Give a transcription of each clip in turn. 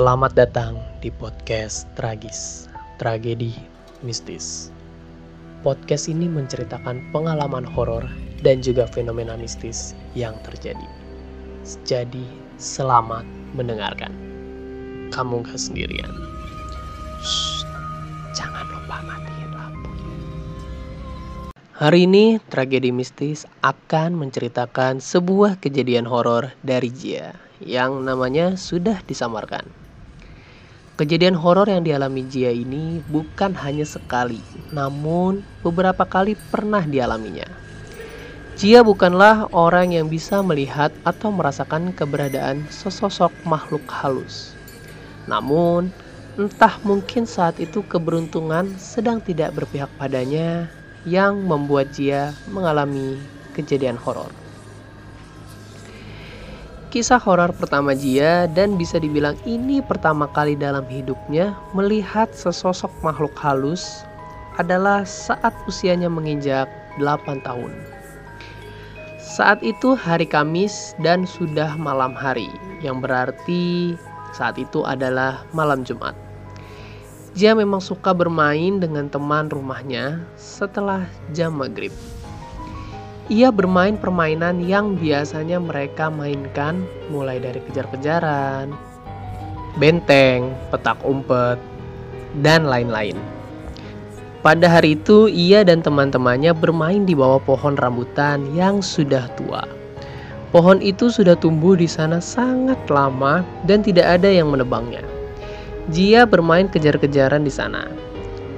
Selamat datang di podcast Tragis, Tragedi Mistis. Podcast ini menceritakan pengalaman horor dan juga fenomena mistis yang terjadi. Jadi, selamat mendengarkan. Kamu gak sendirian. Shh, jangan lupa matiin lampu. Hari ini, tragedi mistis akan menceritakan sebuah kejadian horor dari Jia yang namanya sudah disamarkan. Kejadian horor yang dialami Jia ini bukan hanya sekali, namun beberapa kali pernah dialaminya. Jia bukanlah orang yang bisa melihat atau merasakan keberadaan sesosok makhluk halus. Namun, entah mungkin saat itu keberuntungan sedang tidak berpihak padanya yang membuat Jia mengalami kejadian horor. Kisah horor pertama Jia dan bisa dibilang ini pertama kali dalam hidupnya melihat sesosok makhluk halus adalah saat usianya menginjak 8 tahun. Saat itu hari Kamis dan sudah malam hari, yang berarti saat itu adalah malam Jumat. Jia memang suka bermain dengan teman rumahnya setelah jam maghrib. Ia bermain permainan yang biasanya mereka mainkan mulai dari kejar-kejaran, benteng, petak umpet, dan lain-lain. Pada hari itu, ia dan teman-temannya bermain di bawah pohon rambutan yang sudah tua. Pohon itu sudah tumbuh di sana sangat lama dan tidak ada yang menebangnya. Jia bermain kejar-kejaran di sana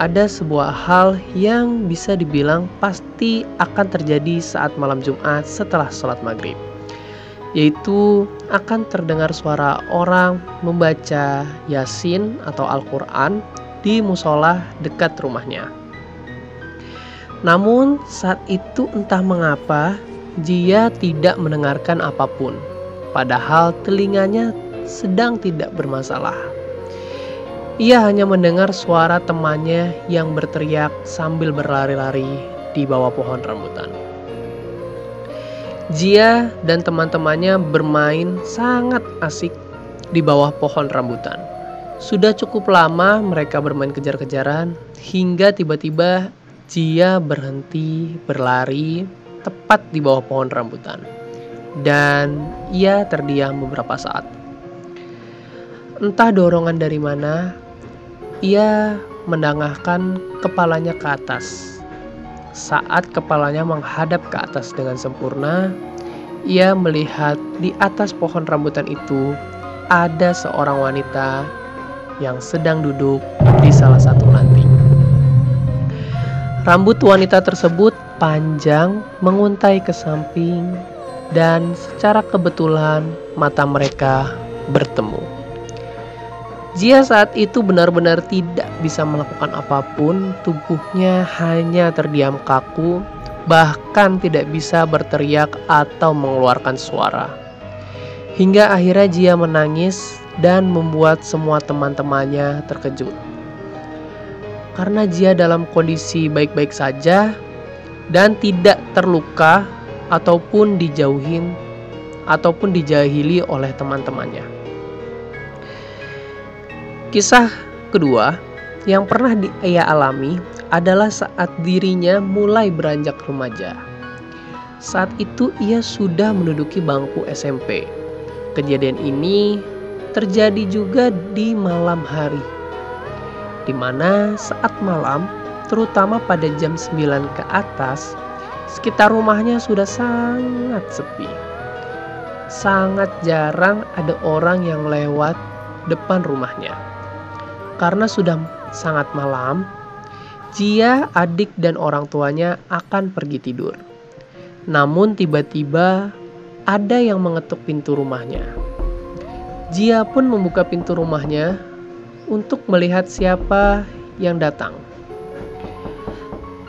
ada sebuah hal yang bisa dibilang pasti akan terjadi saat malam Jumat setelah sholat maghrib yaitu akan terdengar suara orang membaca Yasin atau Al-Quran di musola dekat rumahnya. Namun saat itu entah mengapa Jia tidak mendengarkan apa pun, padahal telinganya sedang tidak bermasalah. Ia hanya mendengar suara temannya yang berteriak sambil berlari-lari di bawah pohon rambutan. Jia dan teman-temannya bermain sangat asik di bawah pohon rambutan. Sudah cukup lama mereka bermain kejar-kejaran hingga tiba-tiba Jia berhenti berlari tepat di bawah pohon rambutan. Dan ia terdiam beberapa saat. Entah dorongan dari mana, ia menangahkan kepalanya ke atas. Saat kepalanya menghadap ke atas dengan sempurna, ia melihat di atas pohon rambutan itu ada seorang wanita yang sedang duduk di salah satu ranting. Rambut wanita tersebut panjang menguntai ke samping dan secara kebetulan mata mereka bertemu. Jia saat itu benar-benar tidak bisa melakukan apa pun, tubuhnya hanya terdiam kaku, bahkan tidak bisa berteriak atau mengeluarkan suara. Hingga akhirnya Jia menangis dan membuat semua teman-temannya terkejut. Karena Jia dalam kondisi baik-baik saja dan tidak terluka ataupun dijauhin ataupun dijahili oleh teman-temannya. Kisah kedua yang pernah ia alami adalah saat dirinya mulai beranjak remaja. Saat itu ia sudah menduduki bangku SMP. Kejadian ini terjadi juga di malam hari. Di mana saat malam, terutama pada jam 9 ke atas, sekitar rumahnya sudah sangat sepi. Sangat jarang ada orang yang lewat depan rumahnya. Karena sudah sangat malam, Jia, adik dan orang tuanya akan pergi tidur. Namun tiba-tiba ada yang mengetuk pintu rumahnya. Jia pun membuka pintu rumahnya untuk melihat siapa yang datang.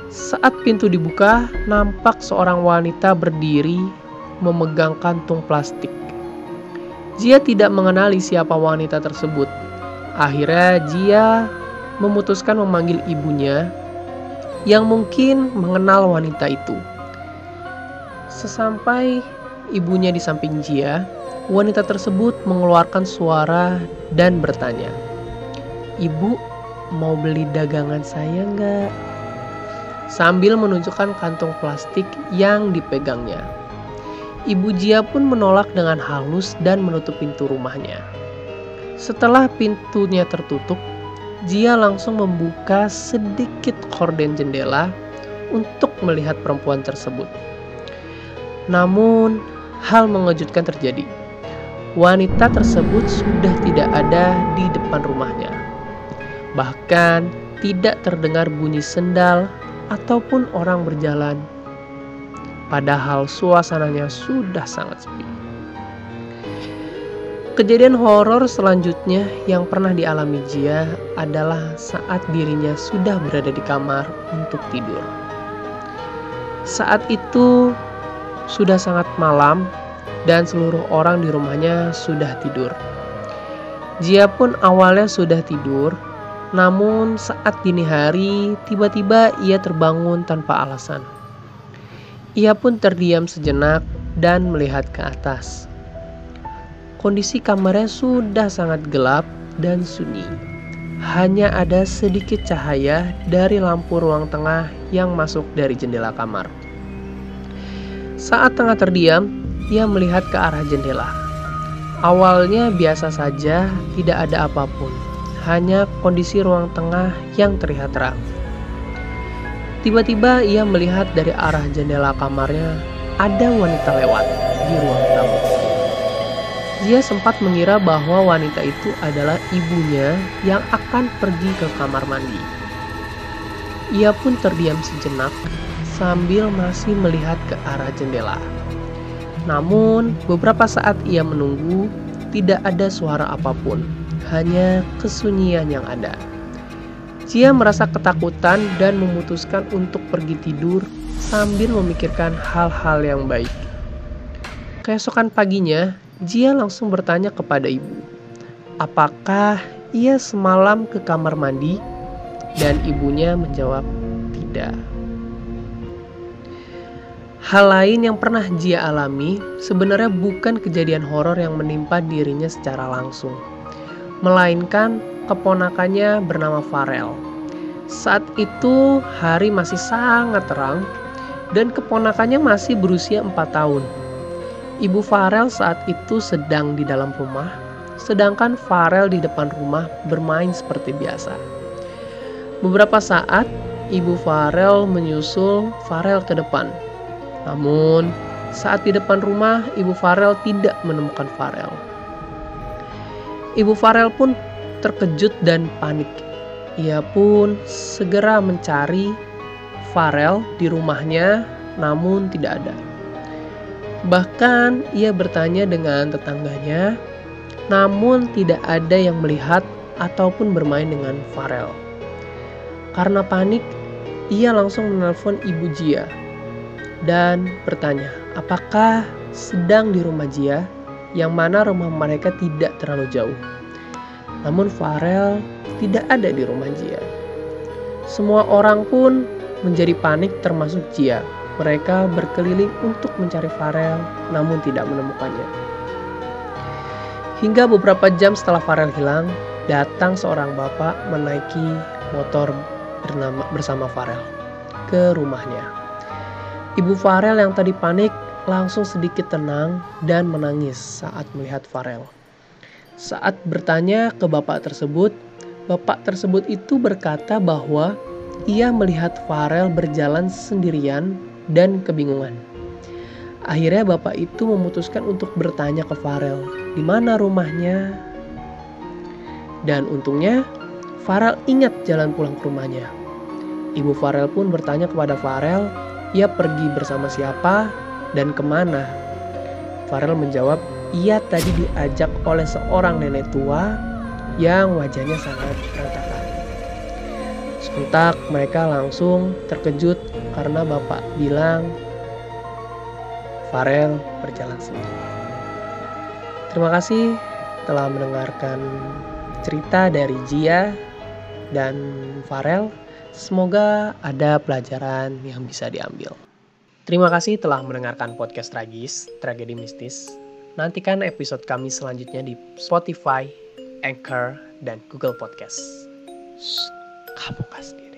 Saat pintu dibuka, nampak seorang wanita berdiri memegang kantung plastik. Jia tidak mengenali siapa wanita tersebut, Akhirnya Jia memutuskan memanggil ibunya yang mungkin mengenal wanita itu. Sesampai ibunya di samping Jia, wanita tersebut mengeluarkan suara dan bertanya, "Ibu, mau beli dagangan saya nggak?" Sambil menunjukkan kantong plastik yang dipegangnya. Ibu Jia pun menolak dengan halus dan menutup pintu rumahnya. Setelah pintunya tertutup, Jia langsung membuka sedikit korden jendela untuk melihat perempuan tersebut. Namun, hal mengejutkan terjadi. Wanita tersebut sudah tidak ada di depan rumahnya. Bahkan tidak terdengar bunyi sendal ataupun orang berjalan. Padahal suasananya sudah sangat sepi. Kejadian horor selanjutnya yang pernah dialami Jia adalah saat dirinya sudah berada di kamar untuk tidur. Saat itu sudah sangat malam dan seluruh orang di rumahnya sudah tidur. Jia pun awalnya sudah tidur, namun saat dini hari tiba-tiba ia terbangun tanpa alasan. Ia pun terdiam sejenak dan melihat ke atas. Kondisi kamarnya sudah sangat gelap dan sunyi. Hanya ada sedikit cahaya dari lampu ruang tengah yang masuk dari jendela kamar. Saat tengah terdiam, ia melihat ke arah jendela. Awalnya biasa saja, tidak ada apa pun, hanya kondisi ruang tengah yang terlihat terang. Tiba-tiba ia melihat dari arah jendela kamarnya ada wanita lewat di ruang tamu. Dia sempat mengira bahwa wanita itu adalah ibunya yang akan pergi ke kamar mandi. Ia pun terdiam sejenak sambil masih melihat ke arah jendela. Namun, beberapa saat ia menunggu, tidak ada suara apa pun, hanya kesunyian yang ada. Dia merasa ketakutan dan memutuskan untuk pergi tidur sambil memikirkan hal-hal yang baik. Keesokan paginya, Jia langsung bertanya kepada ibu, apakah ia semalam ke kamar mandi? Dan ibunya menjawab, tidak. Hal lain yang pernah Jia alami sebenarnya bukan kejadian horor yang menimpa dirinya secara langsung, melainkan keponakannya bernama Farel. Saat itu hari masih sangat terang dan keponakannya masih berusia 4 tahun. Ibu Farel saat itu sedang di dalam rumah, sedangkan Farel di depan rumah bermain seperti biasa. Beberapa saat, ibu Farel menyusul Farel ke depan. Namun, saat di depan rumah, ibu Farel tidak menemukan Farel. Ibu Farel pun terkejut dan panik. Ia pun segera mencari Farel di rumahnya, namun tidak ada. Bahkan ia bertanya dengan tetangganya, namun tidak ada yang melihat ataupun bermain dengan Farel. Karena panik, ia langsung menelpon ibu Jia dan bertanya, apakah sedang di rumah Jia yang mana rumah mereka tidak terlalu jauh. Namun Farel tidak ada di rumah Jia. Semua orang pun menjadi panik termasuk Jia mereka berkeliling untuk mencari Farel, namun tidak menemukannya. Hingga beberapa jam setelah Farel hilang, datang seorang bapak menaiki motor bernama, bersama Farel ke rumahnya. Ibu Farel yang tadi panik langsung sedikit tenang dan menangis saat melihat Farel. Saat bertanya ke bapak tersebut, bapak tersebut itu berkata bahwa ia melihat Farel berjalan sendirian dan kebingungan. Akhirnya bapak itu memutuskan untuk bertanya ke Farel, di mana rumahnya? Dan untungnya Farel ingat jalan pulang ke rumahnya. Ibu Farel pun bertanya kepada Farel, ia pergi bersama siapa dan ke mana? Farel menjawab, ia tadi diajak oleh seorang nenek tua yang wajahnya sangat berantakan. Sontak mereka langsung terkejut karena bapak bilang Farel berjalan sendiri. Terima kasih telah mendengarkan cerita dari Jia dan Farel. Semoga ada pelajaran yang bisa diambil. Terima kasih telah mendengarkan podcast Tragis, Tragedi Mistis. Nantikan episode kami selanjutnya di Spotify, Anchor, dan Google Podcast. Shh, kamu sendiri.